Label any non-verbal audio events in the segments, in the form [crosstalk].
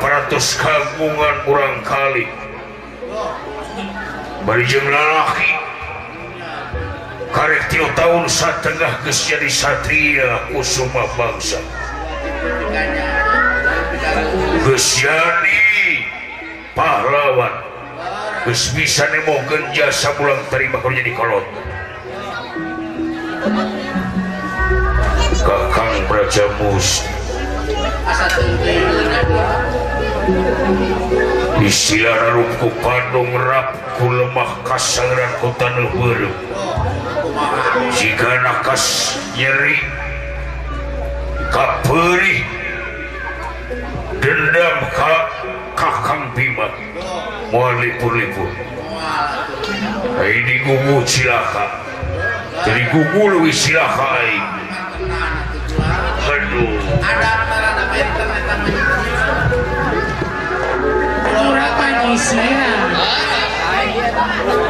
aparatus kagungan kurang kali. Berjumlahki karek tahun geus jadi Satria Usuma bangsa. Gesyani pahlawan. Gus bisa nemogen jasa pulang terima kalau jadi kolot. Kakang Braja Musti isilarku Bandung rapku lemah kasaran hutan Luhur jika nakas nyeri kaperi dendam ka kakang Bima mual lipur-lipur ini gugu silaka jadi gugu lebih silaka aing. Aduh. nice man.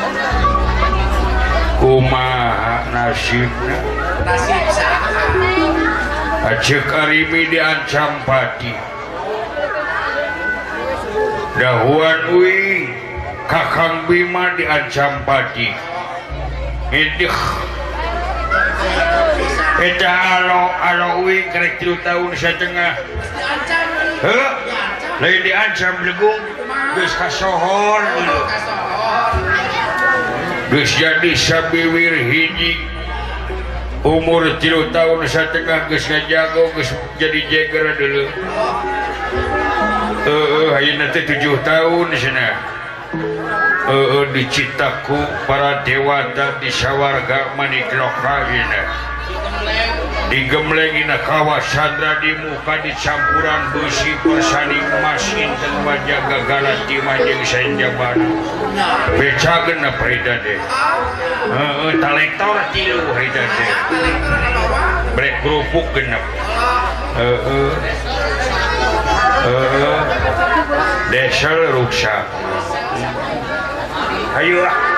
kumaha nasibnya nasib Arimi diancam pati dahuan ui Kakang Bima diancam pati edih Eta alo alo ui kerek tilu tahun setengah. Heh Lain diancam legung Geus kasohor. dulu jadi sabiwir hiji. Umur tilu tahun setengah geus gesnya jago jadi jeger dulu. Eh uh, uh, 7 tujuh tahun sana eh uh, uh, dicitaku para dewata di syawarga manik digemlegin Kawa sandra di muka di campuran besi persani emas inten wajah gagalan timajeng senja Bandung beca gena Frida deh uh, talektor tilu Frida deh brek kerupuk genep. Uh, uh. Desel ruksa Ayo lah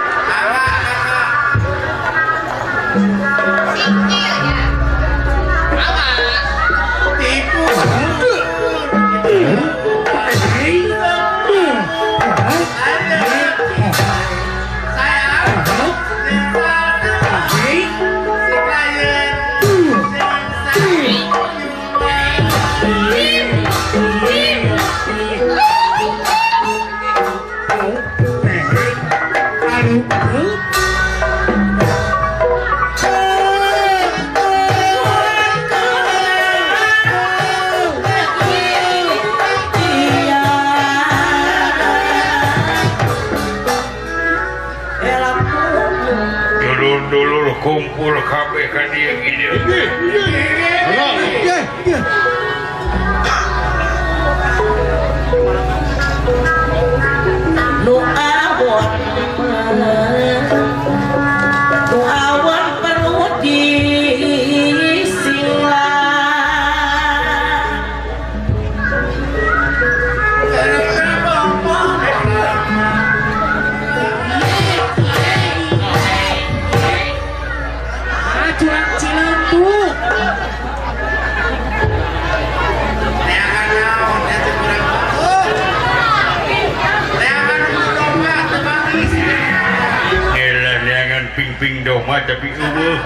rumah tapi eueuh.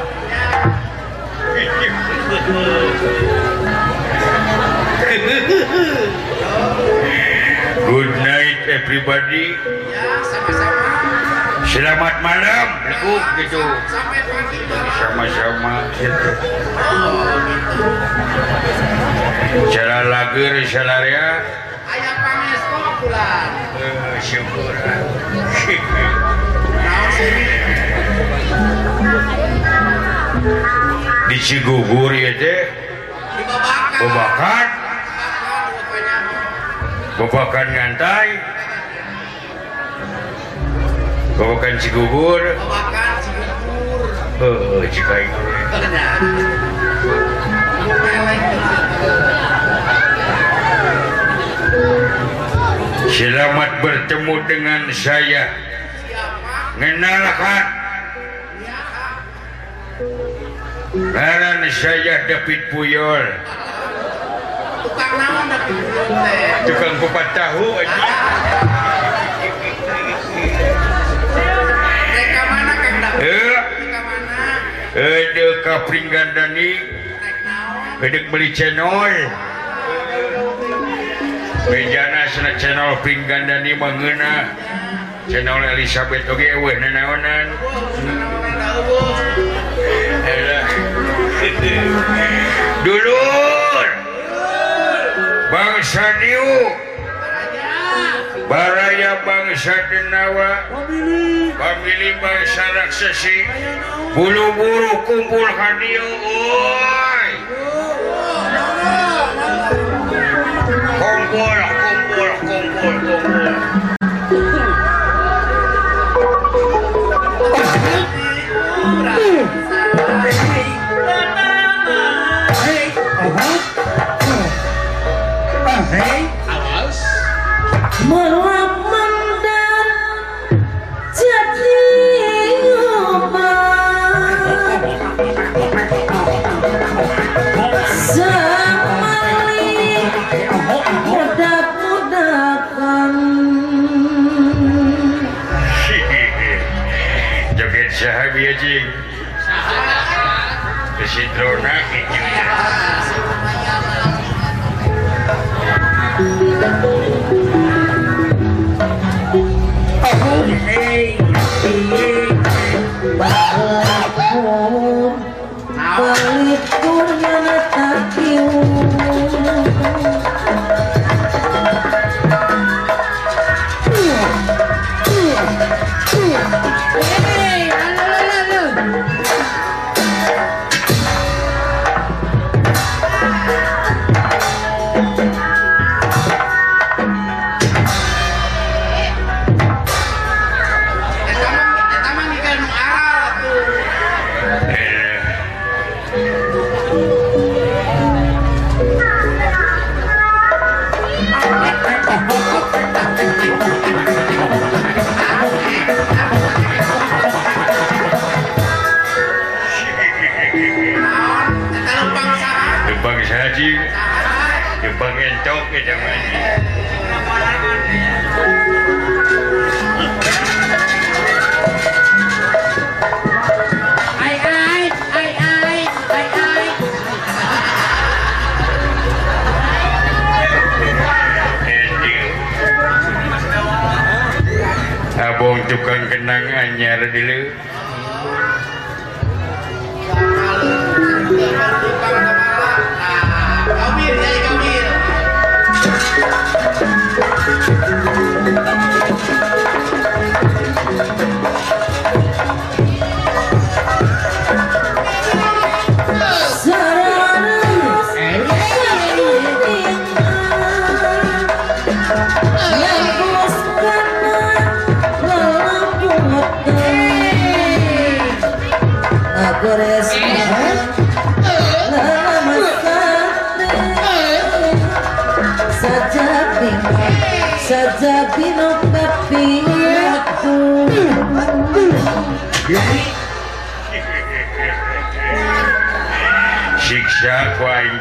Good night everybody. Ya, sama-sama. Selamat malam, Lekuk gitu. Sama-sama gitu. Cara lagu Risalaria. Ayah pangestu pulang. Eh, Syukur. [laughs] dicigugur bebakan bebakan nyantai. Bebakan cigugur. Oh, jika itu. Selamat bertemu dengan saya. Mengenalkan Laran saya David Puyol. Tukang naon David Puyol teh? Tukang kupat tahu. Eh. Mereka mana Kang David? Eh. Mereka mana? Eh, Ada kapring gandani. Ada beli channel. Bejana sana channel pring gandani mangena. Channel Elizabeth oge eueuh nanaonan. Oh, dulur. Bangsa Diu. baraya bangsa Denawa. Pamili bangsa raksasi. Bulu-buru kumpul hadio oi. Kumpul kumpul kumpul kumpul.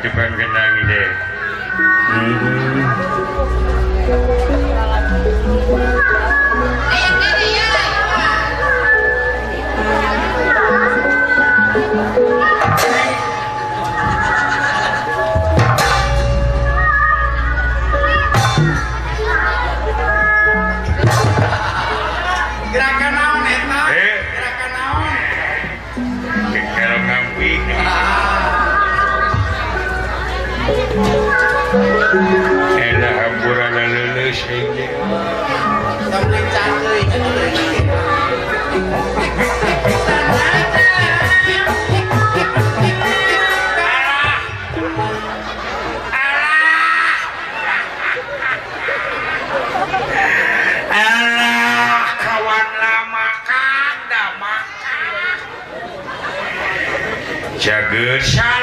depan kenang deh Something Jagus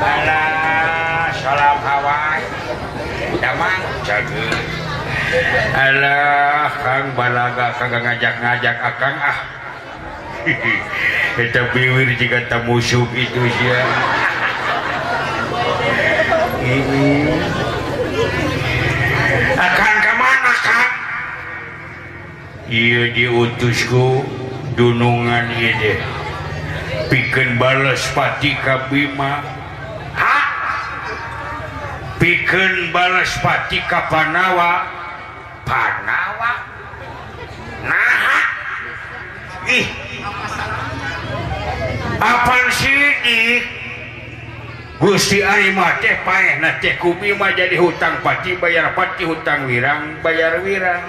salam Hawai Allah Kang balaga kagak ngajak-ngajak akan ah. Kita ah. [laughs] biwir jika tamu musuh itu ya. Akan ah, kemana kang iya diutusku dunungan ini bikin balas pati kabima bikin balespati Kapanawa Panawa. Nah ih. Apa sih Gusti Arima teh paeh na teh. Kubi mah jadi hutang pati bayar pati hutang wirang bayar wirang.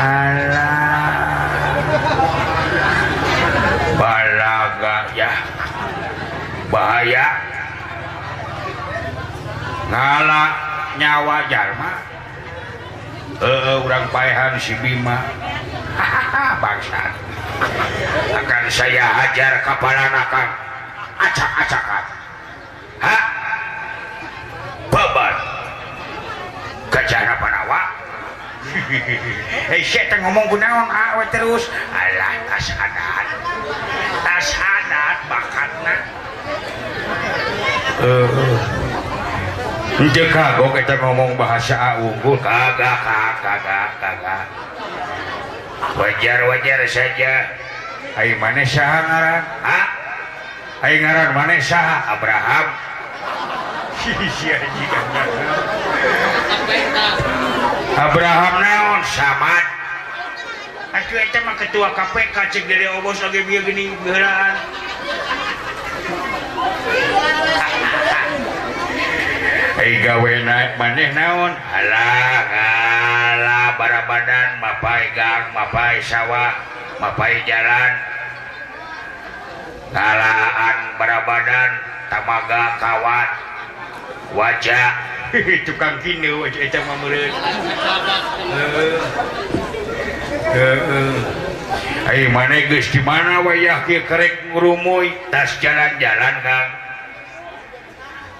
Allah ngala nyawa Jalma eh urang paihan si Bima hahaha bangsa akan saya hajar kapalanakan acak-acakan ha beban kejar panawa hei [laughs] eh, saya tengah ngomong gunaon ah, awe terus. Alah, tas adat. Tas adat bakatna. Eh. Uh. Nje kagok kita ngomong bahasa ah, unggul kagak kagak kagak. Wajar wajar saja. Ayo mana sah ngaran? Ha? Ayo ngaran mana sah Abraham? [laughs] Abraham naon samad. Aku eta mah ketua KPK cek dari obos lagi bieu geuning geuraan Hai gawe naik maneh naon? Alah bara badan mapai gang mapai sawah mapai jalan. Kalaan bara badan tamaga kawat wajah [laughs] tukang kini wajah itu memerit Hai mana geus di mana wayah kieu kerek ngrumuy tas jalan-jalan Kang.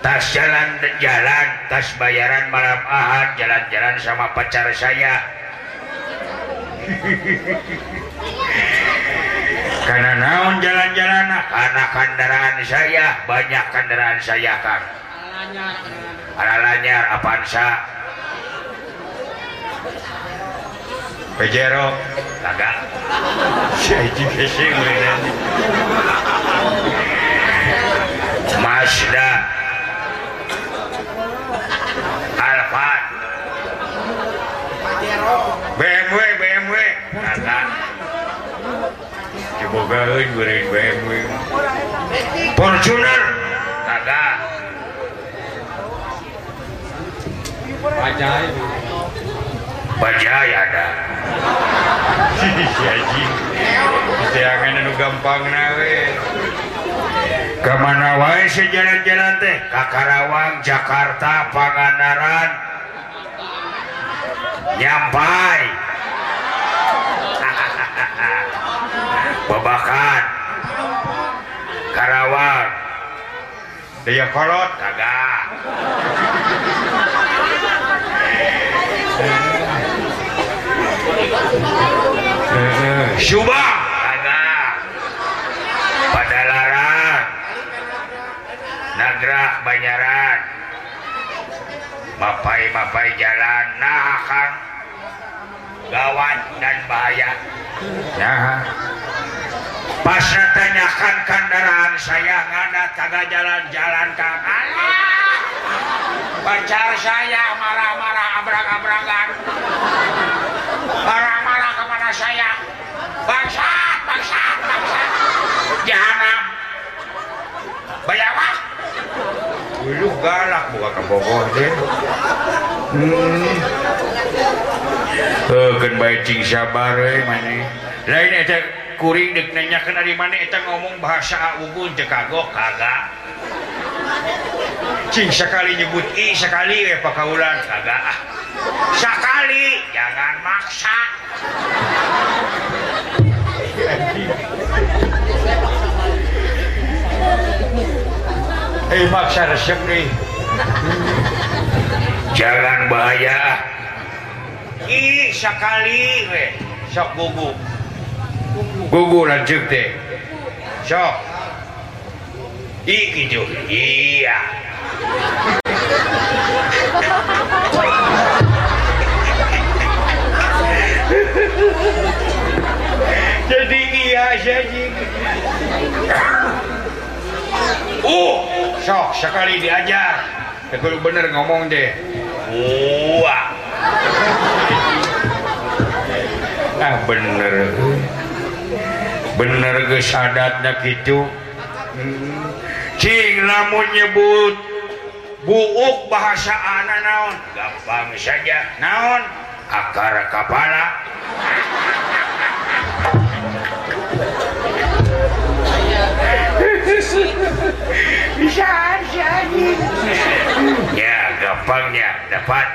tas jalan jalan tas bayaran malam ahad jalan-jalan sama pacar saya. [laughs] Karena naon jalan-jalan karena kendaraan saya banyak kendaraan saya kan ala lanyar Avanza. Pejero. Kagak. [laughs] saya juga sih Juner kagak. Bajai Bajai ada. Si Haji Bisa yang nu gampang nawe. Kemana wae sejalan-jalan teh? Kakarawang, Jakarta, Pangandaran. Nyampai. [laughs] Babakan. Karawang. daya kolot kagak Syuba kagak pada larang Nagra Banyaran Mapai-mapai jalan nah Kang gawan dan bahaya nah pas tanyakan kendaraan saya nggak tangga jalan-jalan Kang pacar saya marah-marah abrak-abrakan marah-marah kemana saya. Bangsat bangsat bangsat. Jahanam. Bayawak dulu galak buka ke Bogor deh hmm. Eh, oh, baik cing sabar eh, mana? Lain eta kuring deknya nanyakeun dari mana eta ngomong bahasa Ugun kagok kagak. Cing sekali nyebut i sekali ya pakaulan kagak. Sekali jangan maksa. Eh maksa resep nih jangan bahaya. Ih sekali we sok gugup. gugu lanjut teh sok iki jo iya. Jadi iya jadi. Uh sok sekali diajar. Ya, kalau bener ngomong deh. Wah. Ah bener. bener adatnya gitu lamun nyebut buuk bahasa anak naon? Gampang saja. Naon? Akar kepala. Bisa jadi ya gampangnya. Dapat.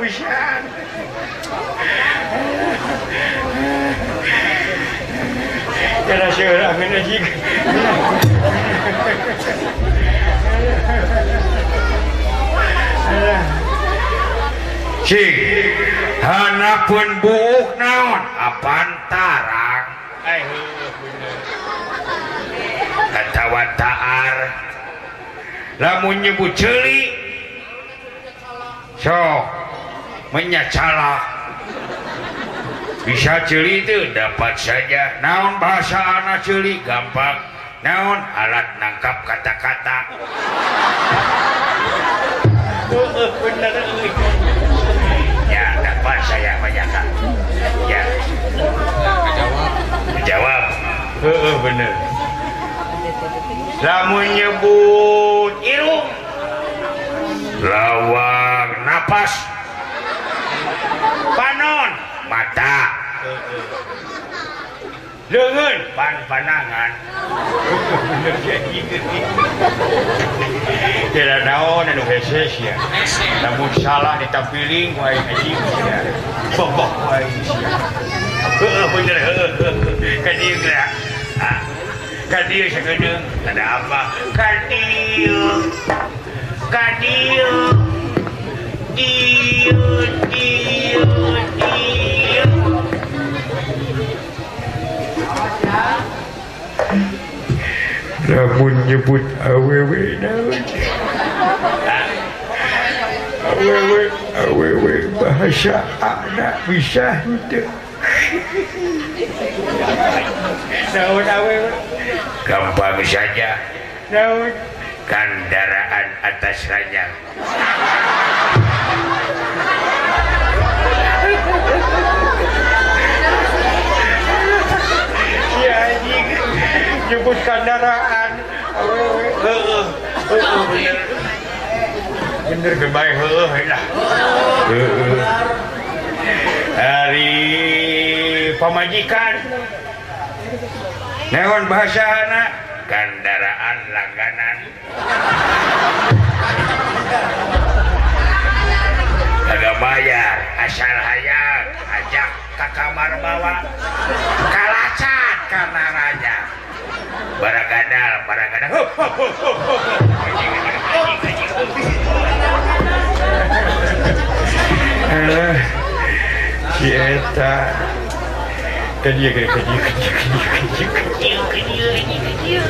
Bisa. kena segera kena jika cik hana buuk naon apan tarang eh katawa taar lamun nyebut celi sok. Menyacalak bisa celi itu dapat saja. Naon bahasa anak celi? Gampang. Naon? Alat nangkap kata-kata. Ya dapat saya banyak ya. Jawab. Uh, bener. Lamun nyebut irung lawang napas. Pak mata. Lengan pan panangan tidak naon anu heses ya namun salah ditampiling wae anjing ya bobok wae heeh bener heeh kadieu gerak kadieu sagedeung ada apa. Kadieu kadieu dieu dieu lamun nyebut awewe awewe awewe bahasa anak bisa henteu naon awewe gampang saja. Naon? Kendaraan atas ranjang jemput kendaraan bener kebaik dari pemajikan neon bahasa anak kendaraan langganan kagak bayar asal hayang ajak ke kamar bawah kalacat karena raja Barakadal, barakadal. Ho, ho, ho, ho, ho. kerja kerja kerja kerja kerja kerja kedia, kedia, kedia, kedia, kedia.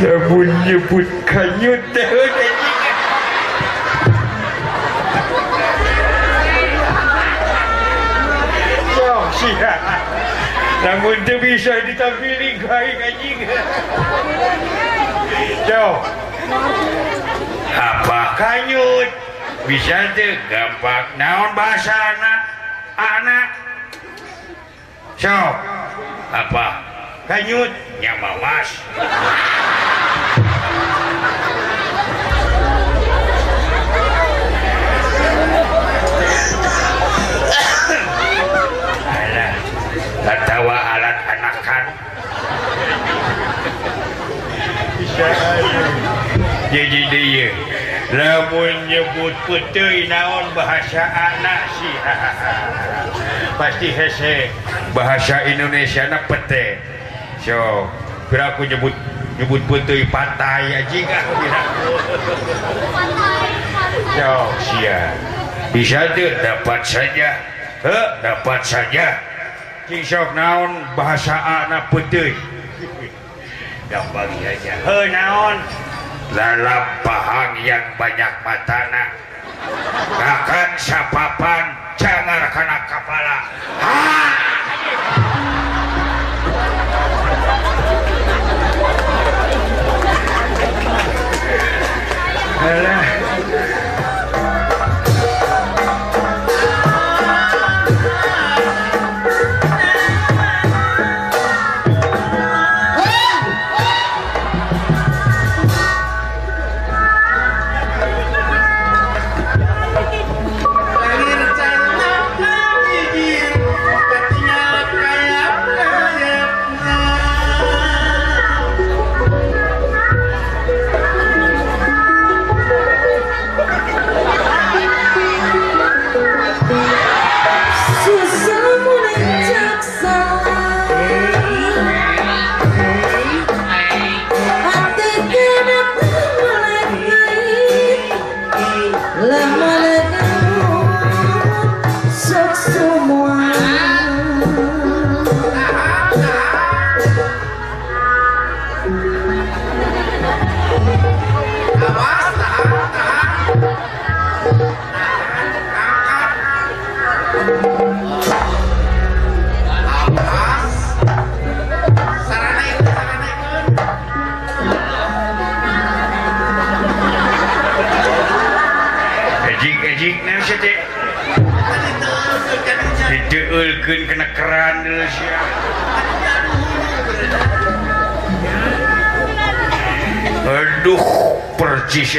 Dah punya pun kayu teh, kedia. namun itu bisa ditampili gaing anjing. Jauh apa kanyut bisa tuh gampang naon bahasa anak anak? So apa? Kanyut? Nyamawas. katawa alat anakan jadi dia lamun nyebut putih naon bahasa anak sih. [laughs] Pasti hese. Bahasa Indonesia na pete so kira aku nyebut nyebut putih pantai aja kan kira so sia. Bisa tuh dapat saja. Huh, dapat saja. kisok naon bahasa anak putih bagi aja he naon dalam pahang yang banyak matana akan sapapan jangan kena kepala ha! Alah.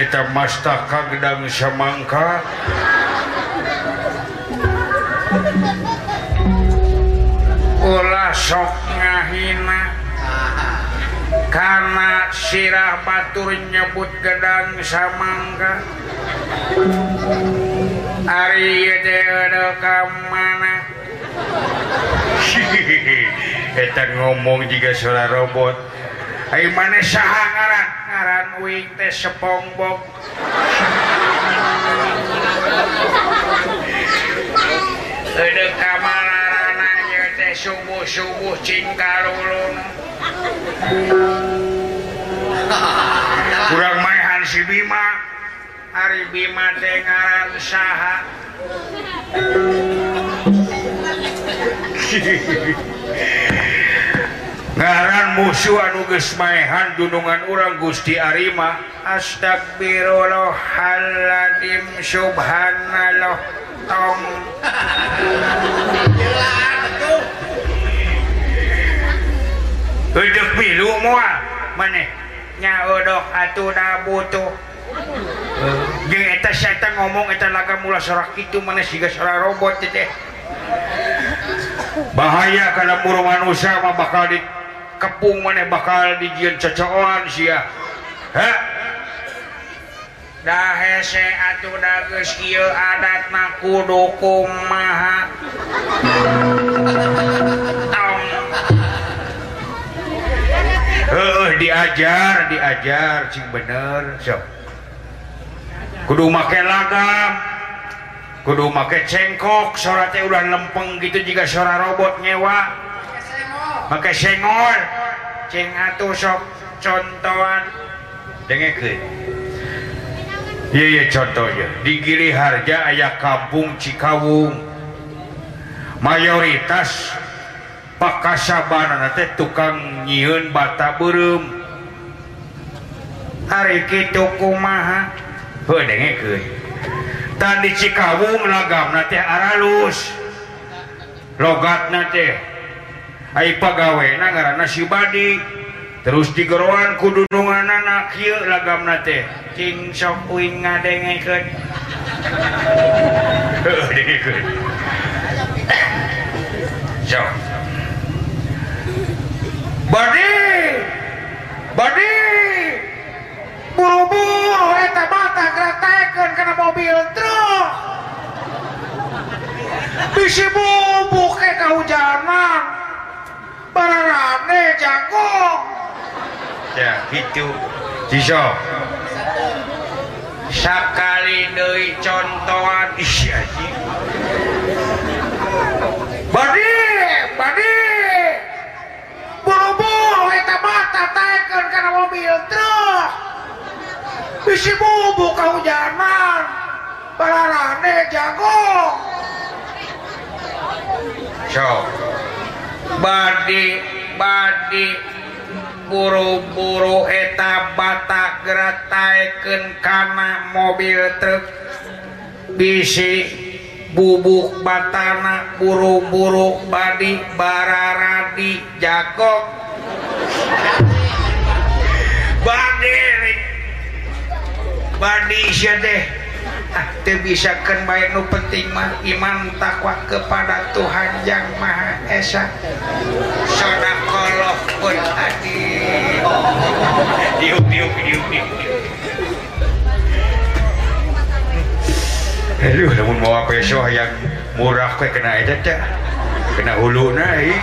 eta masta kagedang samangka ulah sok ngahina. Karena sirah batur nyebut gedang samangka Ari dewe ka mana Eta ngomong juga suara robot. Ayo mana saha ngaran. ngaran Uing teh sepongbok. Ede kamarana ieu teh subuh-subuh cingkarulun. Kurang maehan si Bima. Ari Bima teh ngaran saha Hehehe [laughs] ngaran musuh anu gesmahan gunungan urang Gusti Arima. Astagfirullahaladzim subhanallah. Tong. Hidup pilu moal. Maneh nyaodok atuh da butuh Jeung eta setan ngomong eta laga mula sorak itu mana siga sora robot teh bahaya kalau muru manusia mah bakal di kepung mana bakal dijian cocoan sia. Ha? Dah hese atuh dagus kieu adat mah kudu kumaha. Tom heuh diajar diajar cing bener sok kudu make lagam kudu make cengkok sora teh udah lempeng gitu jika sora robot nyewa. maka senggol cing atuh sok contohan. Dengekeun Iya iya contohnya di Giri Harja ayah kampung Cikawung. Mayoritas pakasabana teh tukang nyieun bata beureum hari kitu kumaha heuh dengekeun tadi Cikawung lagam teh aralus. Logatna teh Hai pegawai si Badi terus digeroan kududungan anak kieu lagamna teh cing sok uing ngadengekeun [laughs] dengekeun [coughs] sok. Badi! Badi! Buru-buru eta mata geratekeun kana mobil truk! Bisi bubuk ke kahujanan parane jagung. Ya gitu bisa sakali deui contohan isi aji badi badi buru-buru eta mata taekeun kana mobil truk bisi bubuk kehujanan parane jagung. So badi badi buru-buru eta bata gerataiken kana mobil truk bisi bubuk batana buru-buru badi bararadi jago badi badi deh ah teu bisakeun bae nu penting mah. Iman takwa kepada Tuhan yang Maha Esa. Sadaqallah pun adi diuk diuk diuk diuk. Aduh, namun bawa peso yang murah kue kena aja cak kena hulu naik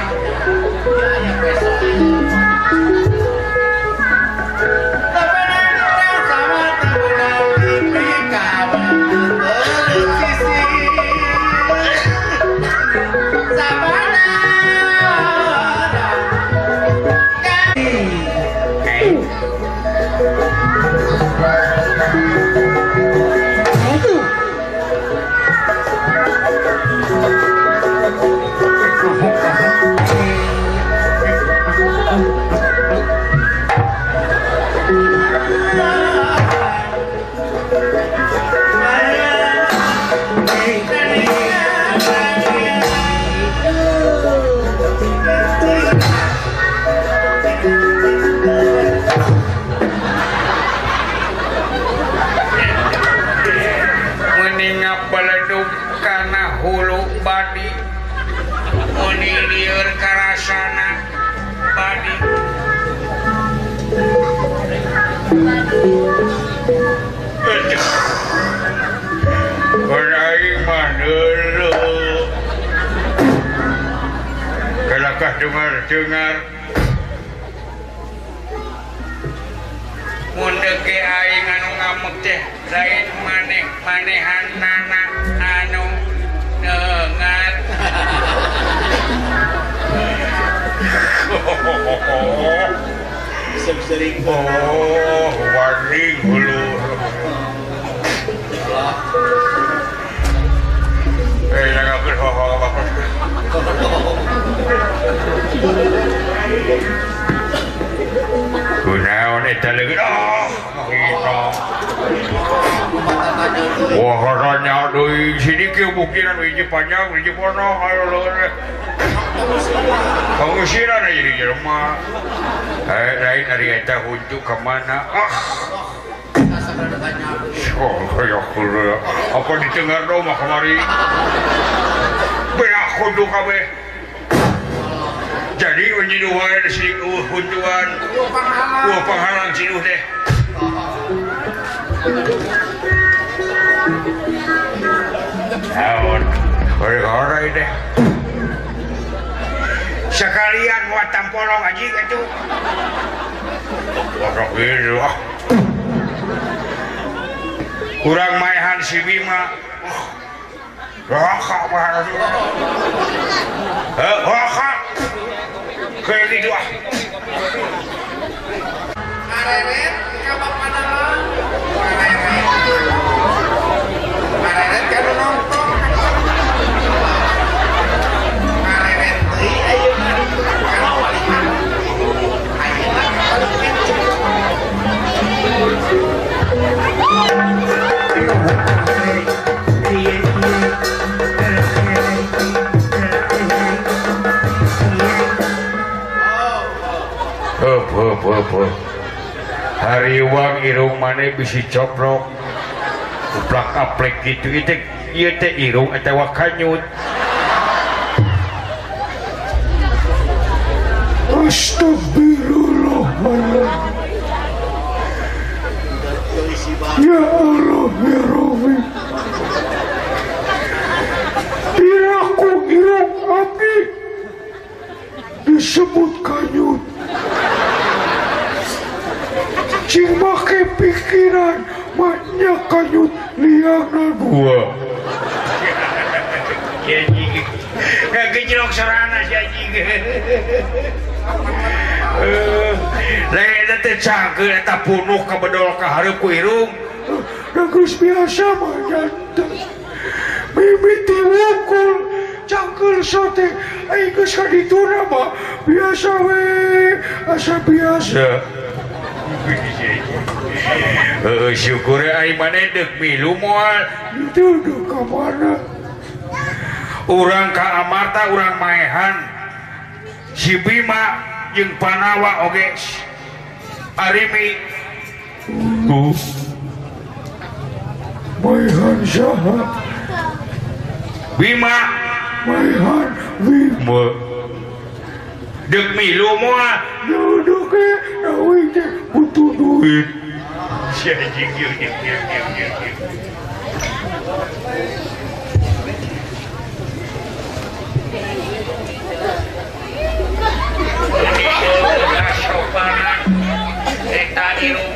Kelakah dengar-dengar mundeke aing anu ngamuk teh lain maneh manehan nana anu dengar. Oh warning hulu Wahnya doi sini ke bukiran hiji panjang wiji kono ayo lo kamu siran aja di rumah eh lain hari kita hunjuk kemana ah! apa didengar dong kemari berdu kabeh jadi menjadi si hunjuan dua penghalang sinuh deh Naon, hore-hore deh. Sekalian muat tampolong aja gitu. Waduh, gitu ah. kurang maehan si Bima. Oh, rokok bareng eh rokok. Kayak gitu ah. Kareret kabak panama kareret kareret irung mana bisa coprok. Uplak aplek gitu itu iya teh irung atau kanyut Astagfirullahaladzim. Ya Allah ya Rabbi. Iraku irung api. Disebut kanyut cing make pikiran maknya kanyut liang na gua kejlok sarana Eh, lain teh cangkeun eta punuh ka bedol ka hareup ku irung geus biasa mah jantan mimiti wukul cangkel sote ai geus kadituna mah biasa we asa biasa syukur milu orang Ka Amarta orang Maehan Sibima jeung Panawa Oge Arimi. Maehan saha Bima. Maehan Bima. Dek milu moal duduk eh. knowing what to do it. Está bien.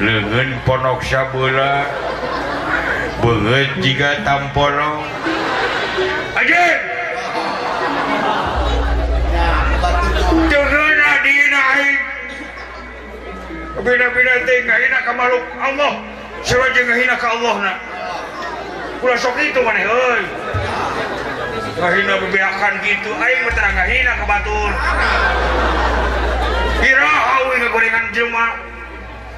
lengan ponoksa bola banget jika dina aja Bina-bina teh ngahina ka makhluk Allah. Sarua jeung ngahina ka Allah na ulah sok itu maneh euy ngahina bebeakan gitu. Aing mah teh ngahina ka batur. Kira hawi ngagorengan jelema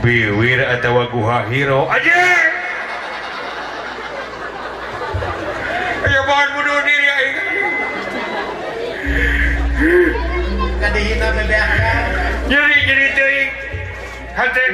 biwir atau guha hero. Aja ayo bahan bunuh diri aing jadi jadi teuing hate